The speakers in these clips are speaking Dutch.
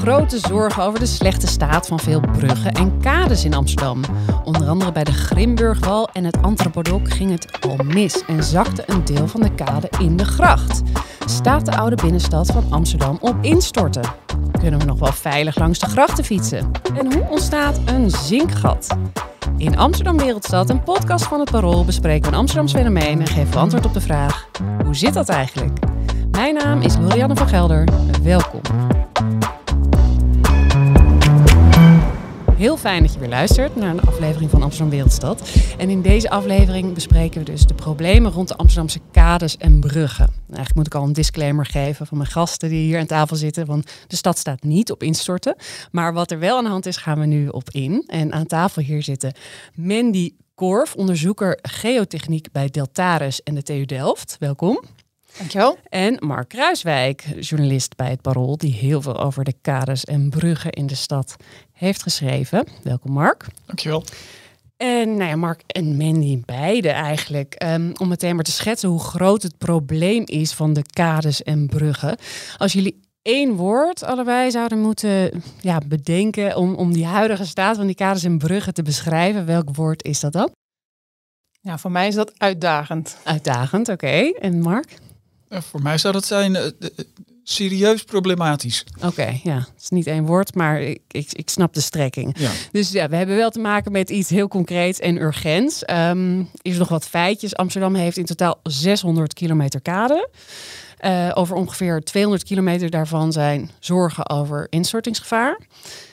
Grote zorgen over de slechte staat van veel bruggen en kades in Amsterdam. Onder andere bij de Grimburgwal en het Antropodok ging het al mis en zakte een deel van de kade in de gracht. Staat de oude binnenstad van Amsterdam op instorten? Kunnen we nog wel veilig langs de grachten fietsen? En hoe ontstaat een zinkgat? In Amsterdam Wereldstad, een podcast van het Parool, bespreken we een Amsterdams fenomeen en geven antwoord op de vraag: hoe zit dat eigenlijk? Mijn naam is Lorianne van Gelder. Welkom. Heel fijn dat je weer luistert naar een aflevering van Amsterdam Wereldstad. En in deze aflevering bespreken we dus de problemen rond de Amsterdamse kades en bruggen. Eigenlijk moet ik al een disclaimer geven van mijn gasten die hier aan tafel zitten. Want de stad staat niet op instorten. Maar wat er wel aan de hand is, gaan we nu op in. En aan tafel hier zitten Mandy Korf, onderzoeker geotechniek bij Deltares en de TU Delft. Welkom. Dankjewel. En Mark Kruiswijk, journalist bij het Parool, die heel veel over de kades en bruggen in de stad heeft geschreven. Welkom Mark. Dankjewel. En nou ja, Mark en Mandy, beide eigenlijk. Um, om meteen maar te schetsen hoe groot het probleem is van de kades en bruggen. Als jullie één woord allebei zouden moeten ja, bedenken om, om die huidige staat van die kades en bruggen te beschrijven, welk woord is dat dan? Ja, voor mij is dat uitdagend. Uitdagend, oké. En Mark? Uh, voor mij zou dat zijn uh, serieus problematisch. Oké, okay, ja. Het is niet één woord, maar ik, ik, ik snap de strekking. Ja. Dus ja, we hebben wel te maken met iets heel concreets en urgents. Um, is nog wat feitjes. Amsterdam heeft in totaal 600 kilometer kade. Uh, over ongeveer 200 kilometer daarvan zijn zorgen over instortingsgevaar.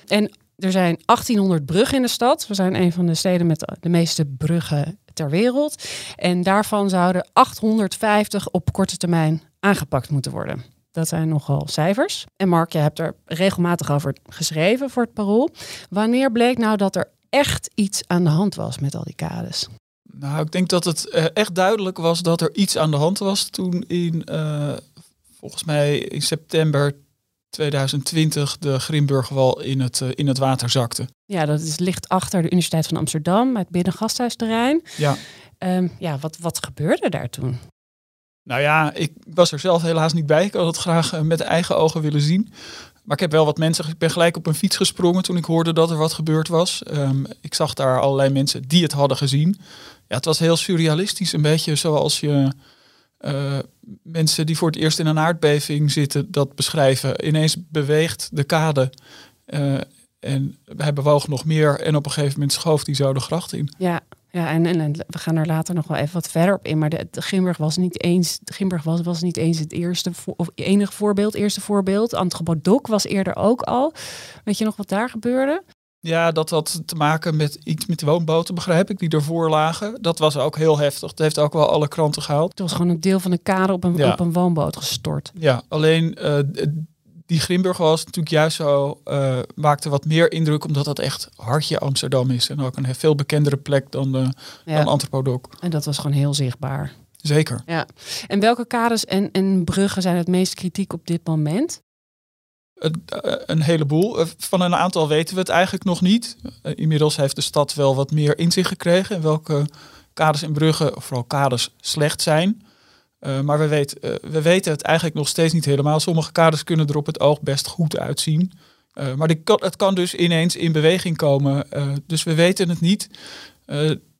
En er zijn 1800 bruggen in de stad. We zijn een van de steden met de meeste bruggen ter wereld. En daarvan zouden 850 op korte termijn aangepakt moeten worden. Dat zijn nogal cijfers. En Mark, je hebt er regelmatig over geschreven voor het parool. Wanneer bleek nou dat er echt iets aan de hand was met al die kades? Nou, ik denk dat het uh, echt duidelijk was dat er iets aan de hand was toen in, uh, volgens mij in september 2020 de Grimburgwal in het, uh, in het water zakte. Ja, dat is, ligt achter de Universiteit van Amsterdam, het binnengasthuisterrein. Ja. Um, ja, wat, wat gebeurde daar toen? Nou ja, ik was er zelf helaas niet bij. Ik had het graag uh, met eigen ogen willen zien. Maar ik heb wel wat mensen. Ik ben gelijk op een fiets gesprongen toen ik hoorde dat er wat gebeurd was. Um, ik zag daar allerlei mensen die het hadden gezien. Ja, het was heel surrealistisch. Een beetje zoals je uh, mensen die voor het eerst in een aardbeving zitten dat beschrijven. Ineens beweegt de kade. Uh, en hij bewoog nog meer. En op een gegeven moment schoof die zo de gracht in. Ja, ja en, en, en, we gaan er later nog wel even wat verder op in. Maar de, de Gimburg was niet eens, de Gimburg was, was niet eens het eerste of enige voorbeeld, eerste voorbeeld. Antropodok was eerder ook al. Weet je nog wat daar gebeurde? Ja, dat had te maken met iets met woonboten, begrijp ik, die ervoor lagen. Dat was ook heel heftig. Dat heeft ook wel alle kranten gehaald. Het was gewoon een deel van de kade op een, ja. op een woonboot gestort. Ja, alleen uh, die Grimburg was natuurlijk juist zo, uh, maakte wat meer indruk omdat dat echt hartje Amsterdam is. En ook een veel bekendere plek dan, de, ja. dan Antropodok. En dat was gewoon heel zichtbaar. Zeker. Ja. En welke kades en, en bruggen zijn het meest kritiek op dit moment? Een heleboel. Van een aantal weten we het eigenlijk nog niet. Inmiddels heeft de stad wel wat meer inzicht gekregen in welke kades en bruggen, vooral kades, slecht zijn. Uh, maar we, weet, uh, we weten het eigenlijk nog steeds niet helemaal. Sommige kades kunnen er op het oog best goed uitzien. Uh, maar kan, het kan dus ineens in beweging komen. dus we weten het niet.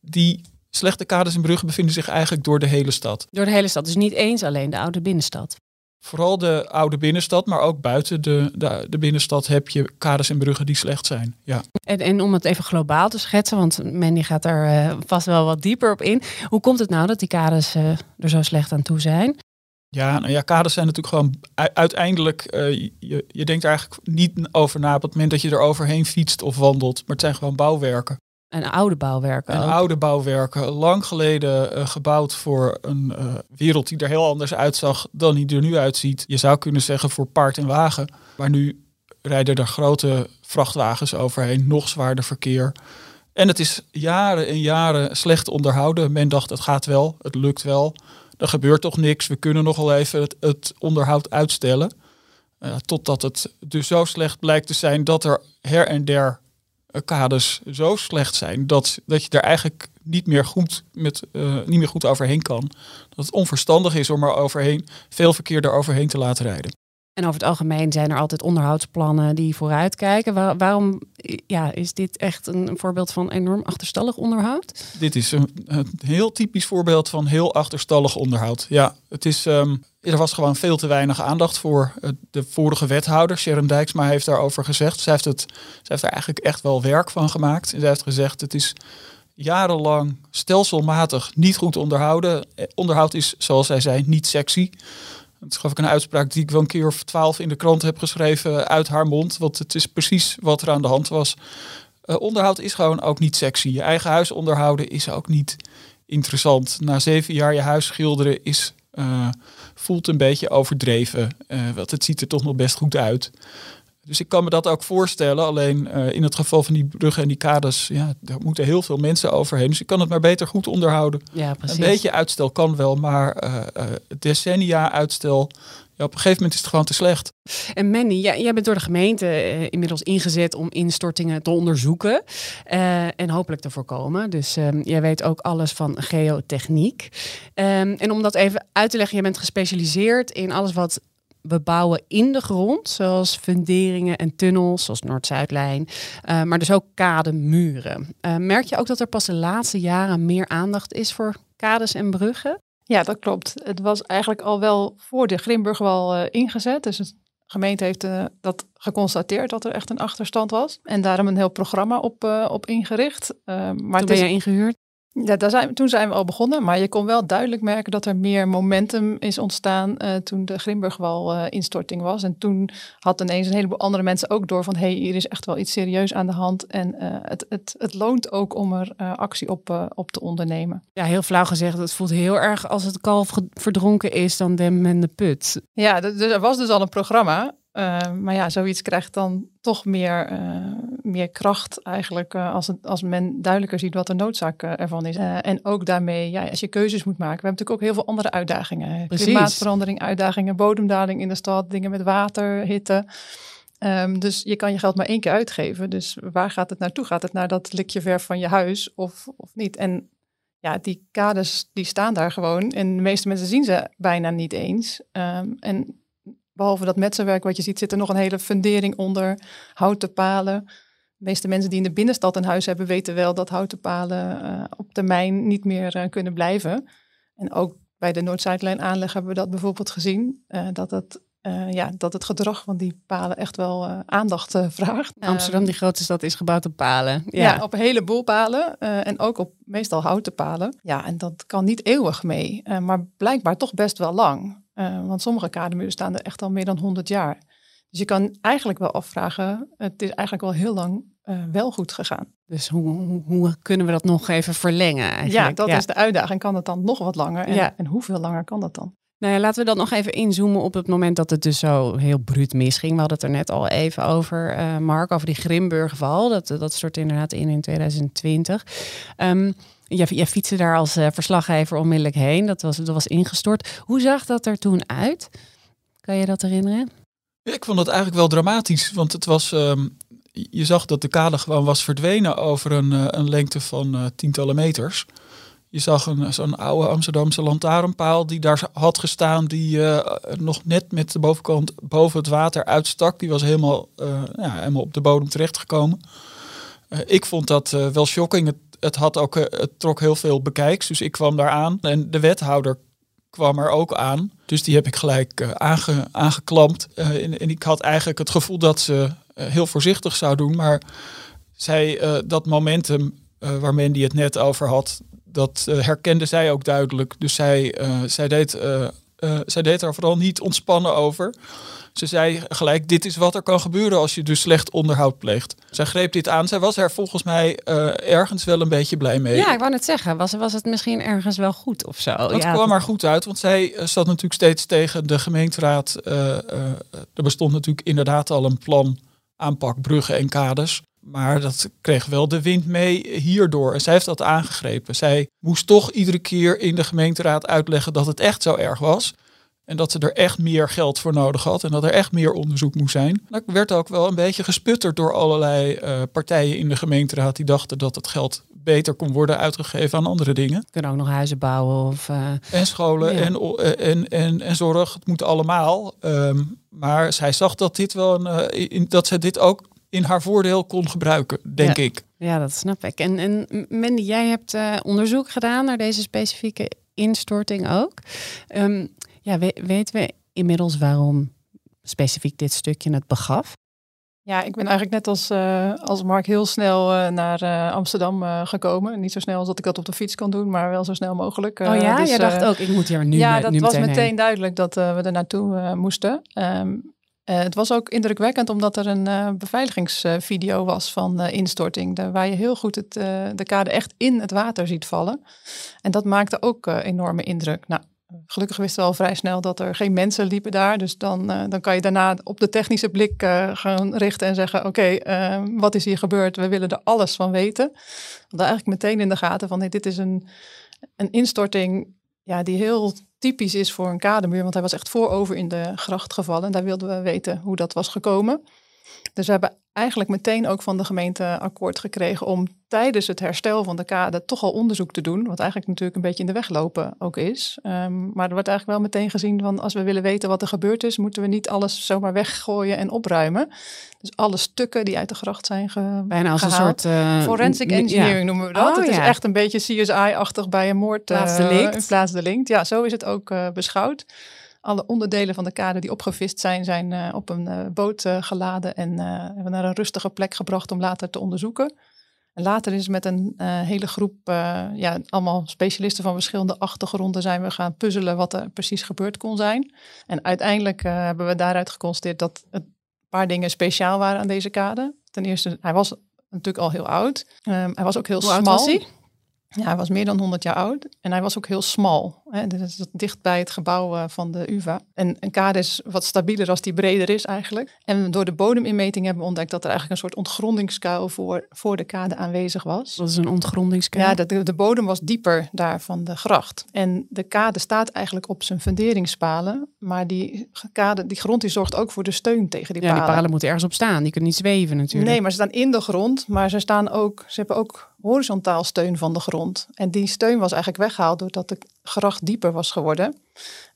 die slechte kades en bruggen bevinden zich eigenlijk door de hele stad. Door de hele stad, dus niet eens alleen de oude binnenstad. Vooral de oude binnenstad, maar ook buiten de, de, de, binnenstad heb je kades en bruggen die slecht zijn. Ja. En, en om het even globaal te schetsen, want Mandy gaat er uh, vast wel wat dieper op in. Hoe komt het nou dat die kades uh, er zo slecht aan toe zijn? Ja, nou ja, kades zijn natuurlijk gewoon uiteindelijk, uh, je, je denkt er eigenlijk niet over na op het moment dat je er overheen fietst of wandelt. Maar het zijn gewoon bouwwerken. En oude bouwwerken. En ook. oude bouwwerken, lang geleden uh, gebouwd voor een uh, wereld die er heel anders uitzag dan die er nu uitziet. Je zou kunnen zeggen voor paard en wagen. Maar nu rijden er grote vrachtwagens overheen, nog zwaarder verkeer. En het is jaren en jaren slecht onderhouden. Men dacht, het gaat wel, het lukt wel. Er gebeurt toch niks, we kunnen nog wel even het, het onderhoud uitstellen. Uh, totdat het dus zo slecht blijkt te zijn dat er her en der kades zo slecht zijn dat, dat je er eigenlijk niet meer goed met uh, niet meer goed overheen kan. Dat het onverstandig is om er overheen veel verkeer er overheen te laten rijden. En over het algemeen zijn er altijd onderhoudsplannen die vooruitkijken. Waar, waarom ja, is dit echt een, een, voorbeeld van enorm achterstallig onderhoud? Dit is een, een, heel typisch voorbeeld van heel achterstallig onderhoud. Ja, het is, um, er was gewoon veel te weinig aandacht voor. De vorige wethouder, Sharon Dijksma, heeft daarover gezegd. Zij heeft, het, heeft er eigenlijk echt wel werk van gemaakt. En zij heeft gezegd, het is jarenlang stelselmatig niet goed onderhouden. Onderhoud is, zoals zij zei, niet sexy. Dat geloof ik een uitspraak die ik wel een keer of twaalf in de krant heb geschreven uit haar mond. Want het is precies wat er aan de hand was. Uh, onderhoud is gewoon ook niet sexy. Je eigen huis onderhouden is ook niet interessant. Na zeven jaar je huis schilderen is, uh, voelt een beetje overdreven. Uh, want het ziet er toch nog best goed uit. Dus ik kan me dat ook voorstellen. Alleen uh, in het geval van die bruggen en die kades, ja, daar moeten heel veel mensen overheen. Dus ik kan het maar beter goed onderhouden. Ja. Een beetje uitstel kan wel, maar decennia uitstel. Op een gegeven moment is het gewoon te slecht. En Mandy, jij, bent door de gemeente inmiddels ingezet om instortingen te onderzoeken en hopelijk te voorkomen. Dus um, jij weet ook alles van geotechniek. Um, en om dat even uit te leggen, jij bent gespecialiseerd in alles wat we bouwen in de grond, zoals funderingen en tunnels, zoals Noord-Zuidlijn, uh, maar dus ook kademuren. Merk je ook dat er pas de laatste jaren meer aandacht is voor kades en bruggen? Ja, dat klopt. Het was eigenlijk al wel voor de Grimburgwal uh, ingezet. Dus de gemeente heeft dat geconstateerd dat er echt een achterstand was. En daarom een heel programma op, op ingericht. maar Toen ben jij ingehuurd? Ja, daar zijn, toen zijn we al begonnen, maar je kon wel duidelijk merken dat er meer momentum is ontstaan uh, toen de Grimburgwal uh, instorting was. En toen had ineens een heleboel andere mensen ook door van hé, hey, hier is echt wel iets serieus aan de hand. En uh, het, het, het loont ook om er actie op, op te ondernemen. Ja, heel flauw gezegd, het voelt heel erg als het kalf verdronken is, dan dem men de put. Ja, dus er was dus al een programma. Uh, maar ja, zoiets krijgt dan toch meer, uh, meer kracht eigenlijk uh, als, het, als men duidelijker ziet wat de noodzaak ervan is. en ook daarmee, ja, als je keuzes moet maken. We hebben natuurlijk ook heel veel andere uitdagingen. Precies. Klimaatverandering, uitdagingen, bodemdaling in de stad, dingen met water, hitte. Um, dus je kan je geld maar één keer uitgeven. Dus waar gaat het naartoe? Gaat het naar dat likje verf van je huis of, of niet? En ja, die kaders die staan daar gewoon. En de meeste mensen zien ze bijna niet eens. Um, en behalve dat metselwerk wat je ziet, zit er nog een hele fundering onder. Houten palen. De meeste mensen die in de binnenstad een huis hebben, weten wel dat houten palen uh, op termijn niet meer uh, kunnen blijven. En ook bij de Noord-Zuidlijn aanleg hebben we dat bijvoorbeeld gezien. Uh, dat, het, ja, dat het gedrag van die palen echt wel aandacht vraagt. Amsterdam, die grote stad, is gebouwd op palen. Ja, ja op een heleboel palen. en ook op meestal houten palen. Ja, en dat kan niet eeuwig mee. maar blijkbaar toch best wel lang. Uh, want sommige kademuren staan er echt al meer dan 100 jaar. Dus je kan eigenlijk wel afvragen, het is eigenlijk al heel lang uh, wel goed gegaan. Dus hoe, hoe, hoe, kunnen we dat nog even verlengen? Eigenlijk? Ja, dat ja. is de uitdaging. Kan het dan nog wat langer? En, ja. en hoeveel langer kan dat dan? Nou ja, laten we dan nog even inzoomen op het moment dat het dus zo heel bruut misging. We hadden het er net al even over, uh, Mark, over die Grimburgval. Dat, dat stort inderdaad in in 2020. Um, Jij, jij fietste daar als uh, verslaggever onmiddellijk heen. Dat was, dat was ingestort. Hoe zag dat er toen uit? Kan je dat herinneren? Ja, ik vond het eigenlijk wel dramatisch. Want het was, um, je zag dat de kade gewoon was verdwenen over een, uh, een lengte van uh, tientallen meters. Je zag zo'n oude Amsterdamse lantaarnpaal die daar had gestaan, die nog net met de bovenkant boven het water uitstak. Die was helemaal, ja, helemaal op de bodem terechtgekomen. ik vond dat wel shocking. Het, had ook, eh, het trok heel veel bekijks. Dus ik kwam daar aan. En de wethouder kwam er ook aan. Dus die heb ik gelijk aange, aangeklampt. Uh, en, en, ik had eigenlijk het gevoel dat ze heel voorzichtig zou doen. Maar zij, dat momentum waar Mandy het net over had, dat herkende zij ook duidelijk. Dus zij, zij, deed, zij deed er vooral niet ontspannen over. Ze zei gelijk, dit is wat er kan gebeuren als je dus slecht onderhoud pleegt. Zij greep dit aan. Zij was er volgens mij uh, ergens wel een beetje blij mee. Ja, ik wou net zeggen, was, was het misschien ergens wel goed of zo? Het ja, kwam maar goed uit, want zij uh, zat natuurlijk steeds tegen de gemeenteraad. Uh, er bestond natuurlijk inderdaad al een plan aanpak, bruggen en kades. Maar dat kreeg wel de wind mee hierdoor. En zij heeft dat aangegrepen. Zij moest toch iedere keer in de gemeenteraad uitleggen dat het echt zo erg was. En dat ze er echt meer geld voor nodig had. En dat er echt meer onderzoek moest zijn. Dat werd ook wel een beetje gesputterd door allerlei uh, partijen in de gemeenteraad. Die dachten dat het geld beter kon worden uitgegeven aan andere dingen. Kunnen ook nog huizen bouwen. Of, uh... En scholen Ja. en, en, en, en zorg. Het moet allemaal. Ehm, maar zij zag dat, dit wel een, eh, in, dat zij dit ook in haar voordeel kon gebruiken, denk Ja. ik. Ja, dat snap ik. En, en Mandy, jij hebt eh, onderzoek gedaan naar deze specifieke instorting ook. Ehm, ja, we- weten we inmiddels waarom specifiek dit stukje het begaf? Ja, ik ben eigenlijk net als, eh, als Mark heel snel eh, naar eh, Amsterdam eh, gekomen. Niet zo snel als dat ik dat op de fiets kan doen, maar wel zo snel mogelijk. Eh, oh ja, dus, jij dacht ook, ik moet hier nu, ja, me- dat nu was meteen, duidelijk dat we er naartoe moesten. Ehm, eh, het was ook indrukwekkend omdat er een eh, beveiligingsvideo was van de instorting. Waar je heel goed het, eh, de kade echt in het water ziet vallen. En dat maakte ook eh, enorme indruk. Nou, gelukkig wisten we al vrij snel dat er geen mensen liepen daar. Dus dan, eh, dan kan je daarna op de technische blik eh, gaan richten en zeggen... oké, eh, wat is hier gebeurd? We willen er alles van weten. We hadden eigenlijk meteen in de gaten van... Hey, dit is een, een instorting ja, die heel typisch is voor een kademuur. Want hij was echt voorover in de gracht gevallen. En daar wilden we weten hoe dat was gekomen. Dus we hebben eigenlijk meteen ook van de gemeente akkoord gekregen om tijdens het herstel van de kade toch al onderzoek te doen. Wat eigenlijk natuurlijk een beetje in de weg lopen ook is. Ehm, maar er wordt eigenlijk wel meteen gezien van als we willen weten wat er gebeurd is, moeten we niet alles zomaar weggooien en opruimen. Dus alle stukken die uit de gracht zijn ge Bijna als een soort... eh, Forensic ja. engineering noemen we dat. Oh, het is ja. echt een beetje CSI-achtig bij een moord. eh, Plaatsdelict. een plaatsdelict. Ja, zo is het ook eh, beschouwd. Alle onderdelen van de kade die opgevist zijn, zijn eh, op een eh, boot eh, geladen en hebben naar een rustige plek gebracht om later te onderzoeken. En later is met een hele groep, ja, allemaal specialisten van verschillende achtergronden, zijn we gaan puzzelen wat er precies gebeurd kon zijn. En uiteindelijk hebben we daaruit geconstateerd dat een paar dingen speciaal waren aan deze kade. Ten eerste, hij was natuurlijk al heel oud. Ehm, hij was ook heel Hoe oud smal. was hij? Ja, hij was meer dan 100 jaar oud en hij was ook heel smal. Hè. Dit is dicht bij het gebouw eh, van de UvA. En een kade is wat stabieler als die breder is eigenlijk. En door de bodeminmeting hebben we ontdekt dat er eigenlijk een soort ontgrondingskuil voor, voor de kade aanwezig was. Dat is een ontgrondingskuil. Ja, de, de bodem was dieper daar van de gracht. En de kade staat eigenlijk op zijn funderingspalen. Maar die, kade, die grond die zorgt ook voor de steun tegen die Ja, palen. die palen moeten ergens op staan. Die kunnen niet zweven natuurlijk. Nee, maar ze staan in de grond, maar ze, staan ook, ze hebben ook horizontaal steun van de grond. En die steun was eigenlijk weggehaald doordat de gracht dieper was geworden.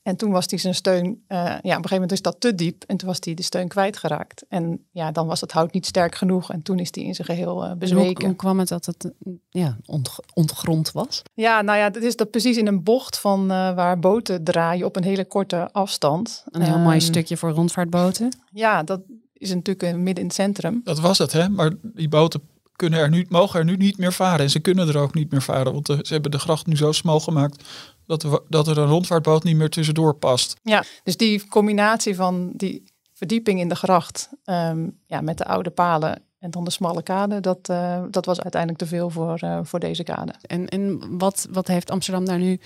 En toen was die zijn steun, eh, ja, op een gegeven moment is dat te diep en toen was die de steun kwijtgeraakt. En ja, dan was het hout niet sterk genoeg en toen is die in zijn geheel eh, En hoe, bezweken. hoe kwam het dat het ja, ont, ontgrond was? Ja, nou ja, dat is dat precies in een bocht van eh, waar boten draaien op een hele korte afstand. Een heel mooi Ehm, stukje voor rondvaartboten. Ja, dat is natuurlijk midden in het centrum. Dat was het, hè? Maar die boten kunnen er nu, mogen er nu niet meer varen. En ze kunnen er ook niet meer varen. Want ze hebben de gracht nu zo smal gemaakt dat er, dat er een rondvaartboot niet meer tussendoor past. Ja, dus die combinatie van die verdieping in de gracht ehm, ja, met de oude palen en dan de smalle kade, dat, eh, dat was uiteindelijk te veel voor, eh, voor deze kade. En, en wat, wat heeft Amsterdam daar nu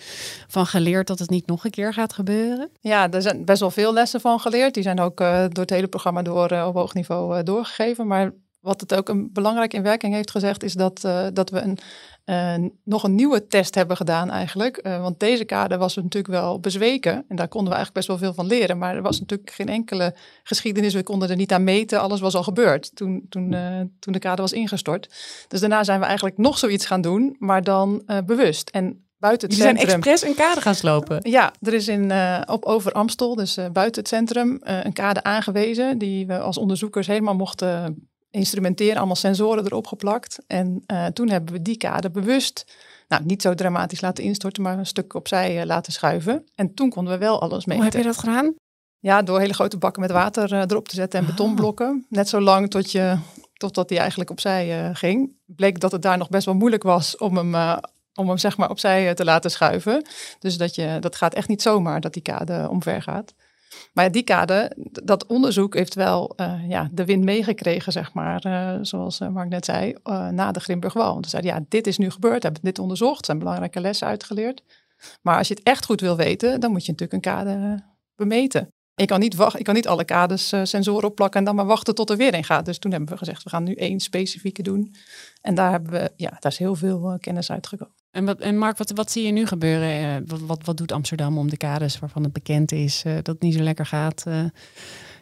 van geleerd dat het niet nog een keer gaat gebeuren? Ja, er zijn best wel veel lessen van geleerd. Die zijn ook eh, door het hele programma door op hoog niveau eh, doorgegeven. Maar wat het ook een belangrijk in werking heeft gezegd, is dat, eh, dat we een, eh, nog een nieuwe test hebben gedaan eigenlijk. Eh, want deze kade was natuurlijk wel bezweken. En daar konden we eigenlijk best wel veel van leren. Maar er was natuurlijk geen enkele geschiedenis. We konden er niet aan meten. Alles was al gebeurd toen, toen, toen de kade was ingestort. Dus daarna zijn we eigenlijk nog zoiets gaan doen, maar dan bewust. En buiten het Jullie zijn centrum. expres een kade gaan slopen. Ja, er is in, op Over Amstel, dus buiten het centrum, een kade aangewezen. Die we als onderzoekers helemaal mochten instrumenteren. Allemaal sensoren erop geplakt. En eh, toen hebben we die kade bewust, nou niet zo dramatisch laten instorten, maar een stuk opzij eh, laten schuiven. En toen konden we wel alles meten. Hoe heb je dat gedaan? Ja, door hele grote bakken met water eh, erop te zetten en betonblokken. Net zo lang tot je, totdat hij eigenlijk opzij ging. Bleek dat het daar nog best wel moeilijk was om hem, om hem zeg maar opzij te laten schuiven. Dus dat, je, dat gaat echt niet zomaar dat die kade omver gaat. Maar die kade, dat onderzoek heeft wel eh, ja, de wind meegekregen, zeg maar. eh, zoals eh, Mark net zei, na de Grimbergwal. Want ze zeiden, ja, dit is nu gebeurd, hebben dit onderzocht. Er zijn belangrijke lessen uitgeleerd. Maar als je het echt goed wil weten, dan moet je natuurlijk een kade bemeten. Ik kan niet, wachten, ik kan niet alle kades uh, sensoren opplakken en dan maar wachten tot er weer een gaat. Dus toen hebben we gezegd, we gaan nu één specifieke doen. En daar hebben we, ja, daar is heel veel kennis uitgekomen. En, wat, en Mark, wat, wat zie je nu gebeuren? Uh, wat, wat, wat, doet Amsterdam om de kades waarvan het bekend is dat het niet zo lekker gaat,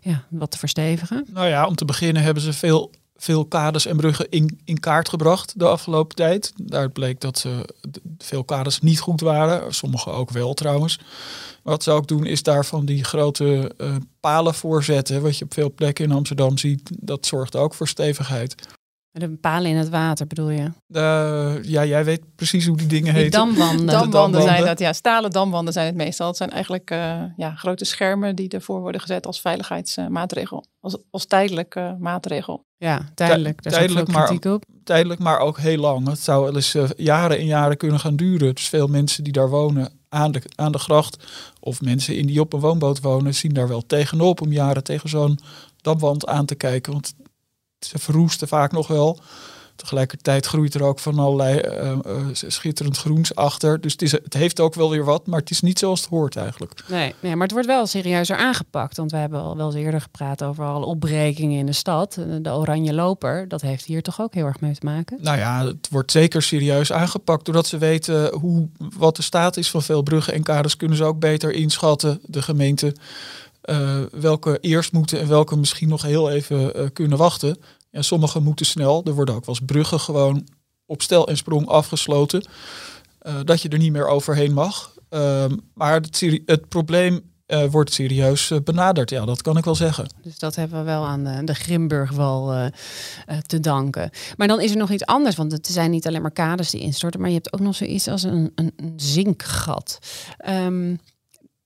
ja, wat te verstevigen? Nou ja, om te beginnen hebben ze veel veel kades en bruggen in, in kaart gebracht de afgelopen tijd. Daar bleek dat ze veel kades niet goed waren. Sommige ook wel trouwens. Wat ze ook doen is daar van die grote uh, palen voorzetten. Wat je op veel plekken in Amsterdam ziet. Dat zorgt ook voor stevigheid. De palen in het water bedoel je? Uh, ja, jij weet precies hoe die dingen die heten. Damwanden. damwanden zijn dat, ja. Stalen damwanden zijn het meestal. Het zijn eigenlijk uh, ja, grote schermen die ervoor worden gezet als veiligheidsmaatregel. Als, als tijdelijke maatregel. Ja, tijdelijk. Daar tijdelijk, maar, op. tijdelijk, maar ook heel lang. Het zou wel eens uh, jaren en jaren kunnen gaan duren. Dus veel mensen die daar wonen aan de, aan de gracht... of mensen in die op een woonboot wonen... zien daar wel tegenop om jaren tegen zo'n damwand aan te kijken. Want ze verroesten vaak nog wel. Tegelijkertijd groeit er ook van allerlei uh, uh, schitterend groens achter. Dus het, is, het heeft ook wel weer wat, maar het is niet zoals het hoort eigenlijk. Nee, nee, maar het wordt wel serieuzer aangepakt. Want we hebben al wel eens eerder gepraat over alle opbrekingen in de stad. De oranje loper, dat heeft hier toch ook heel erg mee te maken? Nou ja, het wordt zeker serieus aangepakt. Doordat ze weten hoe, wat de staat is van veel bruggen en kaders, kunnen ze ook beter inschatten, de gemeente uh, welke eerst moeten en welke misschien nog heel even uh, kunnen wachten. En sommige moeten snel. Er worden ook wel eens bruggen gewoon op stel en sprong afgesloten. Uh, dat je er niet meer overheen mag. Ehm, maar het, het probleem wordt serieus benaderd. Ja, dat kan ik wel zeggen. Dus dat hebben we wel aan de, de Grimburgwal te danken. Maar dan is er nog iets anders. Want het zijn niet alleen maar kaders die instorten. Maar je hebt ook nog zoiets als een, een, een zinkgat. Um,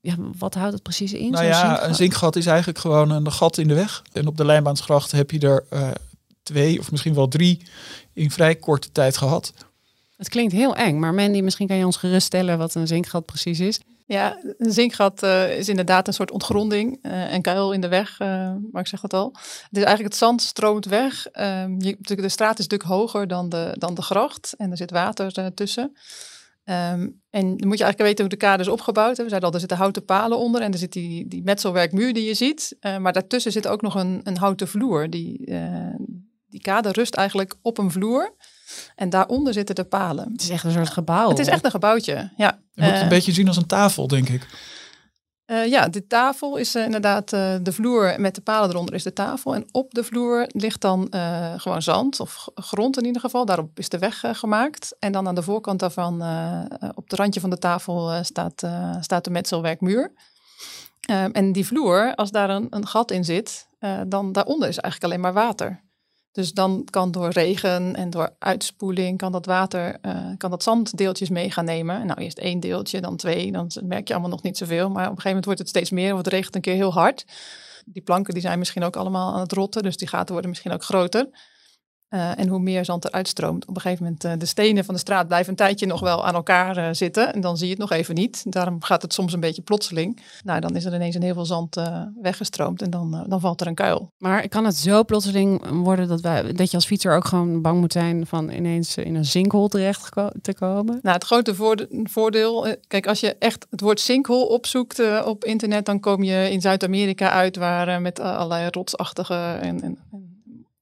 ja, wat houdt het precies in? Nou ja, zinkgat? een zinkgat is eigenlijk gewoon een gat in de weg. En op de Lijnbaansgracht heb je er uh, twee of misschien wel drie in vrij korte tijd gehad. Het klinkt heel eng, maar Mandy, misschien kan je ons geruststellen wat een zinkgat precies is. Ja, een zinkgat uh, is inderdaad een soort ontgronding, uh, een kuil in de weg, uh, maar ik zeg het al. Het is eigenlijk het zand stroomt weg. Um, je, de straat is natuurlijk hoger dan de, dan de gracht en er zit water tussen. Um, en dan moet je eigenlijk weten hoe de kade is opgebouwd. We zeiden al, er zitten houten palen onder en er zit die, die metselwerkmuur die je ziet. Uh, maar daartussen zit ook nog een, een houten vloer. Die, uh, die kade rust eigenlijk op een vloer. En daaronder zitten de palen. Het is echt een soort gebouw. Het is echt een gebouwtje, ja. Je moet het een uh, beetje zien als een tafel, denk ik. Uh, ja, de tafel is uh, inderdaad uh, de vloer met de palen eronder is de tafel. En op de vloer ligt dan gewoon zand of grond in ieder geval. Daarop is de weg gemaakt. En dan aan de voorkant daarvan, op het randje van de tafel, staat, staat de metselwerkmuur. Ehm, en die vloer, als daar een, een gat in zit, dan daaronder is eigenlijk alleen maar water. Dus dan kan door regen en door uitspoeling kan dat water, uh, kan dat zanddeeltjes mee gaan nemen. Nou, eerst één deeltje, dan twee, dan merk je allemaal nog niet zoveel. Maar op een gegeven moment wordt het steeds meer of het regent een keer heel hard. Die planken die zijn misschien ook allemaal aan het rotten, dus die gaten worden misschien ook groter. Uh, en hoe meer zand er uitstroomt. Op een gegeven moment, uh, de stenen van de straat blijven een tijdje nog wel aan elkaar uh, zitten. En dan zie je het nog even niet. Daarom gaat het soms een beetje plotseling. Nou, dan is er ineens een heel veel zand weggestroomd en dan, dan valt er een kuil. Maar kan het zo plotseling worden dat, wij, dat je als fietser ook gewoon bang moet zijn van ineens in een sinkhol terecht te komen? Nou, het grote voordeel, kijk, als je echt het woord sinkhol opzoekt op internet, dan kom je in Zuid-Amerika uit waar met allerlei rotsachtige en, en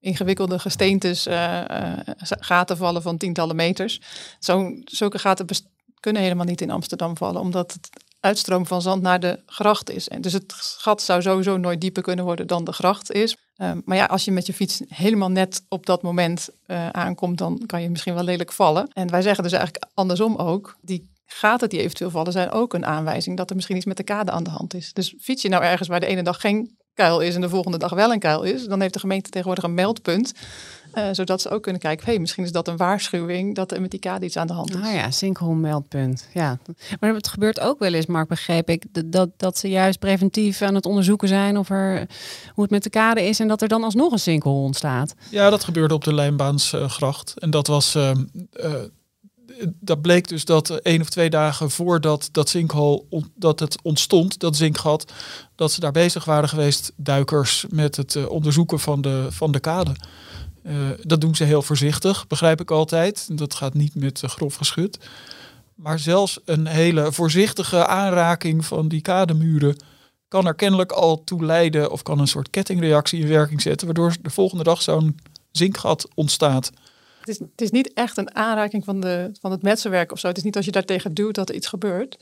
ingewikkelde gesteentes uh, uh, gaten vallen van tientallen meters. Zo, zulke gaten kunnen helemaal niet in Amsterdam vallen, omdat het uitstroom van zand naar de gracht is. En dus het gat zou sowieso nooit dieper kunnen worden dan de gracht is. Um, maar ja, als je met je fiets helemaal net op dat moment uh, aankomt, dan kan je misschien wel lelijk vallen. En wij zeggen dus eigenlijk andersom ook, die gaten die eventueel vallen zijn ook een aanwijzing dat er misschien iets met de kade aan de hand is. Dus fiets je nou ergens waar de ene dag geen kuil is en de volgende dag wel een kuil is, dan heeft de gemeente tegenwoordig een meldpunt. Uh, zodat ze ook kunnen kijken, hey, misschien is dat een waarschuwing dat er met die kade iets aan de hand is. Ah ja, sinkhole meldpunt. Ja. Maar het gebeurt ook wel eens, Mark, begreep ik, dat, dat ze juist preventief aan het onderzoeken zijn of er, hoe het met de kade is en dat er dan alsnog een sinkhole ontstaat. Ja, dat gebeurde op de Lijnbaansgracht. Uh, en dat was uh, dat bleek dus dat één of twee dagen voordat dat zinkhol dat het ontstond, dat zinkgat, dat ze daar bezig waren geweest, duikers, met het uh, onderzoeken van de, van de kade. Uh, dat doen ze heel voorzichtig, begrijp ik altijd. Dat gaat niet met uh, grof geschut. Maar zelfs een hele voorzichtige aanraking van die kademuren kan er kennelijk al toe leiden of kan een soort kettingreactie in werking zetten, waardoor de volgende dag zo'n zinkgat ontstaat. Het is, het is niet echt een aanraking van, de, van het metselwerk of zo. Het is niet als je daartegen duwt dat er iets gebeurt.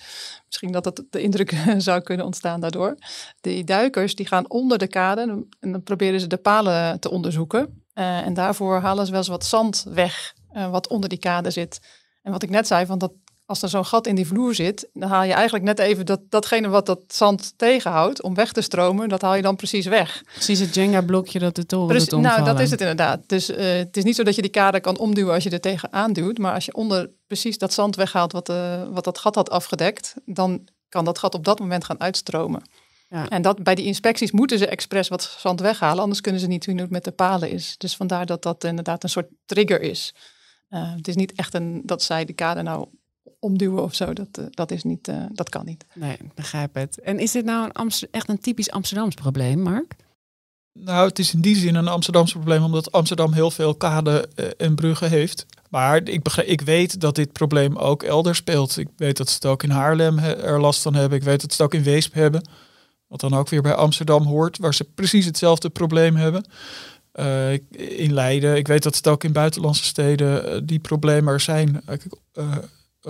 Misschien dat dat de indruk zou kunnen ontstaan daardoor. Die duikers die gaan onder de kade en dan proberen ze de palen te onderzoeken. Uh, en daarvoor halen ze wel eens wat zand weg, uh, wat onder die kade zit. En wat ik net zei, van dat als er zo'n gat in die vloer zit, dan haal je eigenlijk net even dat, datgene wat dat zand tegenhoudt om weg te stromen, dat haal je dan precies weg. Precies het Jenga-blokje dat de toren doet Nou, dat is het inderdaad. Dus uh, het is niet zo dat je die kade kan omduwen als je er tegenaan duwt, maar als je onder precies dat zand weghaalt wat, uh, wat dat gat had afgedekt, dan kan dat gat op dat moment gaan uitstromen. Ja. En dat, bij die inspecties moeten ze expres wat zand weghalen, anders kunnen ze niet zien hoe het met de palen is. Dus vandaar dat dat inderdaad een soort trigger is. Uh, het is niet echt een, dat zij de kade nou omduwen of zo. Dat, uh, dat, is niet, uh, dat kan niet. Nee, begrijp het. En is dit nou een Amster echt een typisch Amsterdams probleem, Mark? Nou, het is in die zin een Amsterdamse probleem, omdat Amsterdam heel veel kade uh, en bruggen heeft. Maar ik, begrijp, ik weet dat dit probleem ook elders speelt. Ik weet dat ze het ook in Haarlem er last van hebben. Ik weet dat ze het ook in Weesp hebben. Wat dan ook weer bij Amsterdam hoort, waar ze precies hetzelfde probleem hebben. Uh, in Leiden, ik weet dat het ook in buitenlandse steden uh, die problemen er zijn. Uh,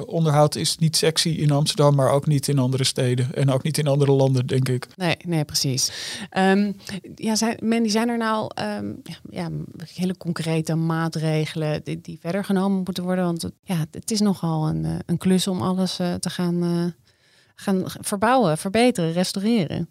onderhoud is niet sexy in Amsterdam, maar ook niet in andere steden. En ook niet in andere landen, denk ik. Nee, nee precies. Um, ja, zijn, Mandy, zijn er nou um, ja, ja, hele concrete maatregelen die, die, verder genomen moeten worden? Want ja, het is nogal een, een klus om alles te gaan, gaan verbouwen, verbeteren, restaureren.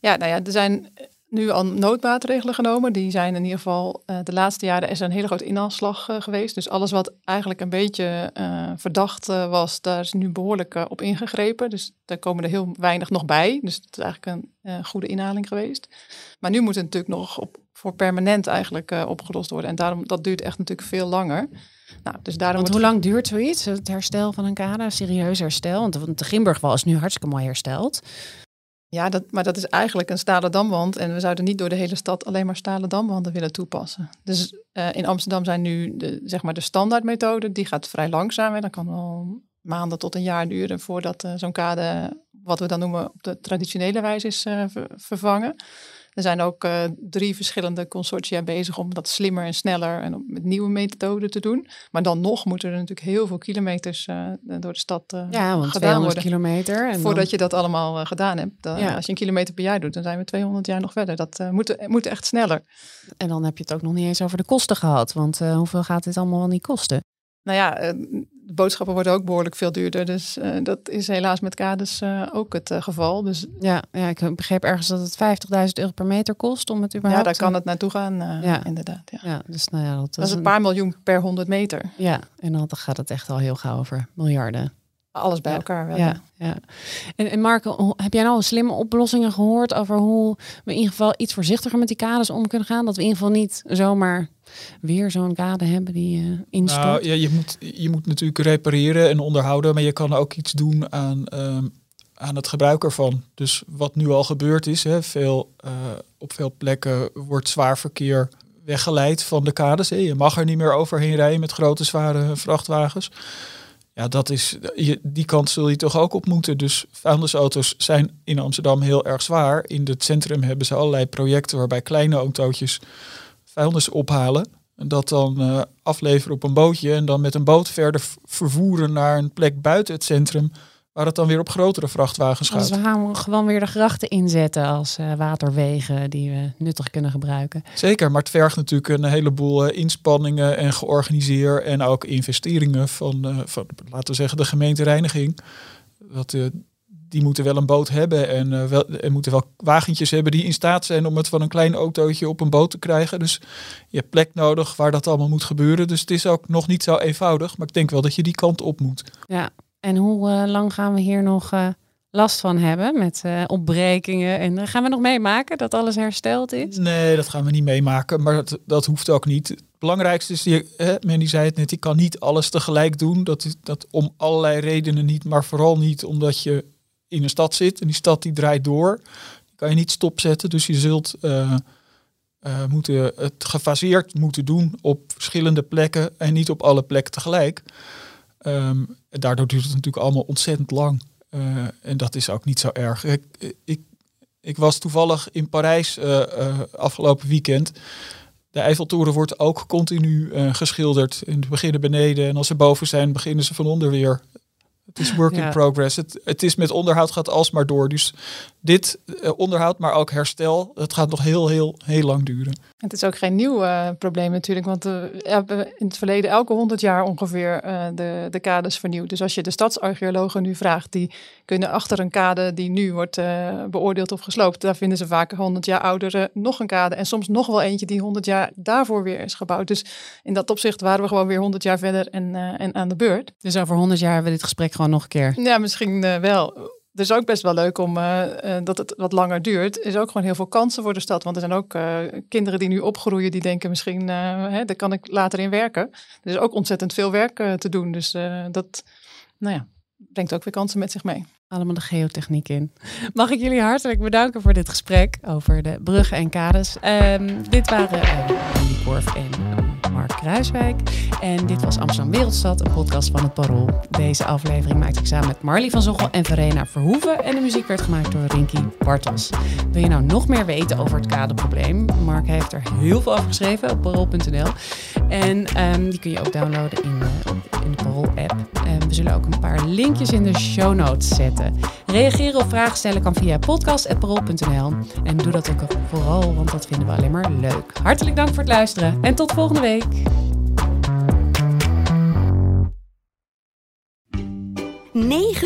Ja, nou ja, er zijn nu al noodmaatregelen genomen. Die zijn in ieder geval uh, de laatste jaren is er een hele grote inhaalslag uh, geweest. Dus alles wat eigenlijk een beetje uh, verdacht was, daar is nu behoorlijk op ingegrepen. Dus daar komen er heel weinig nog bij. Dus het is eigenlijk een goede inhaling geweest. Maar nu moet het natuurlijk nog op, voor permanent eigenlijk opgelost worden. En daarom dat duurt echt natuurlijk veel langer. Nou, dus daarom want hoe lang duurt zoiets, het herstel van een kade, serieus herstel? Want de Grimbergwal is nu hartstikke mooi hersteld. Ja, dat, maar dat is eigenlijk een stalen damwand. En we zouden niet door de hele stad alleen maar stalen damwanden willen toepassen. Dus uh, in Amsterdam zijn nu de, zeg maar de standaardmethode. Die gaat vrij langzaam. En dat kan wel maanden tot een jaar duren voordat uh, zo'n kade, wat we dan noemen, op de traditionele wijze is ver, vervangen. Er zijn ook uh, drie verschillende consortia bezig om dat slimmer en sneller en met nieuwe methoden te doen. Maar dan nog moeten er natuurlijk heel veel kilometers uh, door de stad uh, ja, want gedaan worden. kilometer. En voordat dan... je dat allemaal gedaan hebt. Dan, ja. Als je een kilometer per jaar doet, dan zijn we 200 jaar nog verder. Dat moet, moet echt sneller. En dan heb je het ook nog niet eens over de kosten gehad. Want hoeveel gaat dit allemaal wel niet kosten? Nou ja, de boodschappen worden ook behoorlijk veel duurder. Dus uh, dat is helaas met kades uh, ook het uh, geval. Dus... Ja, ja, ik begreep ergens dat het 50.000 euro per meter kost om het überhaupt... Ja, daar kan het naartoe gaan, ja. inderdaad. Ja. ja, dus nou ja, dat, dat is een paar miljoen per 100 meter. Ja, en dan gaat het echt al heel gauw over miljarden. Alles bij ja, elkaar wel. Ja, ja. En, en Marco, heb jij nou slimme oplossingen gehoord over hoe we in ieder geval iets voorzichtiger met die kades om kunnen gaan? Dat we in ieder geval niet zomaar weer zo'n kade hebben die uh, instort? Nou, ja, je, moet, je moet natuurlijk repareren en onderhouden, maar je kan ook iets doen aan, um, aan het gebruik ervan. Dus wat nu al gebeurd is, hè, veel, uh, op veel plekken wordt zwaar verkeer weggeleid van de kades. Hè. Je mag er niet meer overheen rijden met grote zware vrachtwagens. Ja, dat is, die kant zul je toch ook op moeten. Dus vuilnisauto's zijn in Amsterdam heel erg zwaar. In het centrum hebben ze allerlei projecten waarbij kleine autootjes vuilnis ophalen. En dat dan uh, afleveren op een bootje en dan met een boot verder vervoeren naar een plek buiten het centrum. Waar het dan weer op grotere vrachtwagens gaat. Dus we gaan gewoon weer de grachten inzetten als uh, waterwegen die we nuttig kunnen gebruiken. Zeker, maar het vergt natuurlijk een heleboel uh, inspanningen en georganiseerd en ook investeringen van, uh, van, laten we zeggen, de gemeentereiniging. Dat, die moeten wel een boot hebben en, wel, en moeten wel wagentjes hebben die in staat zijn om het van een klein autootje op een boot te krijgen. Dus je hebt plek nodig waar dat allemaal moet gebeuren. Dus het is ook nog niet zo eenvoudig, maar ik denk wel dat je die kant op moet. Ja, en hoe uh, lang gaan we hier nog uh, last van hebben met uh, opbrekingen? En gaan we nog meemaken dat alles hersteld is? Nee, dat gaan we niet meemaken, maar dat, dat hoeft ook niet. Het belangrijkste is, die, hè, Mandy zei het net, je kan niet alles tegelijk doen. Dat is dat om allerlei redenen niet, maar vooral niet omdat je in een stad zit en die stad die draait door. Die kan je niet stopzetten, dus je zult moeten het gefaseerd moeten doen op verschillende plekken en niet op alle plekken tegelijk. Um, daardoor duurt het natuurlijk allemaal ontzettend lang. Uh, en dat is ook niet zo erg. Ik, ik, Ik was toevallig in Parijs uh, uh, afgelopen weekend. De Eiffeltoren wordt ook continu geschilderd. In het beginnen beneden en als ze boven zijn, beginnen ze van onder weer. Het is work in progress. Het, het is met onderhoud gaat alsmaar door. Dus dit onderhoud, maar ook herstel, het gaat nog heel, heel, heel lang duren. Het is ook geen nieuw uh, probleem natuurlijk, want uh, we hebben in het verleden elke honderd jaar ongeveer de, de kades vernieuwd. Dus als je de stadsarcheologen nu vraagt, die kunnen achter een kade die nu wordt beoordeeld of gesloopt, daar vinden ze vaak honderd jaar oudere nog een kade en soms nog wel eentje die honderd jaar daarvoor weer is gebouwd. Dus in dat opzicht waren we gewoon weer honderd jaar verder en, en aan de beurt. Dus over honderd jaar hebben we dit gesprek gewoon nog een keer. Ja, misschien wel dus ook best wel leuk om uh, dat het wat langer duurt. Is ook gewoon heel veel kansen voor de stad. Want er zijn ook uh, kinderen die nu opgroeien die denken misschien, hè, daar kan ik later in werken. Er is ook ontzettend veel werk te doen. Dus dat, nou ja, brengt ook weer kansen met zich mee. Allemaal de geotechniek in. Mag ik jullie hartelijk bedanken voor dit gesprek over de bruggen en kades. Um, dit waren Andy Korf en Mark Kruiswijk. En dit was Amsterdam Wereldstad, een podcast van het Parool. Deze aflevering maakte ik samen met Marlie van Zochel en Verena Verhoeven. En de muziek werd gemaakt door Rinky Bartels. Wil je nou nog meer weten over het kaderprobleem? Mark heeft er heel veel over geschreven op parool.nl. En um, die kun je ook downloaden in, uh, En we zullen ook een paar linkjes in de show notes zetten. Reageren of vragen stellen kan via podcast.parool.nl. En doe dat ook vooral, want dat vinden we alleen maar leuk. Hartelijk dank voor het luisteren en tot volgende week.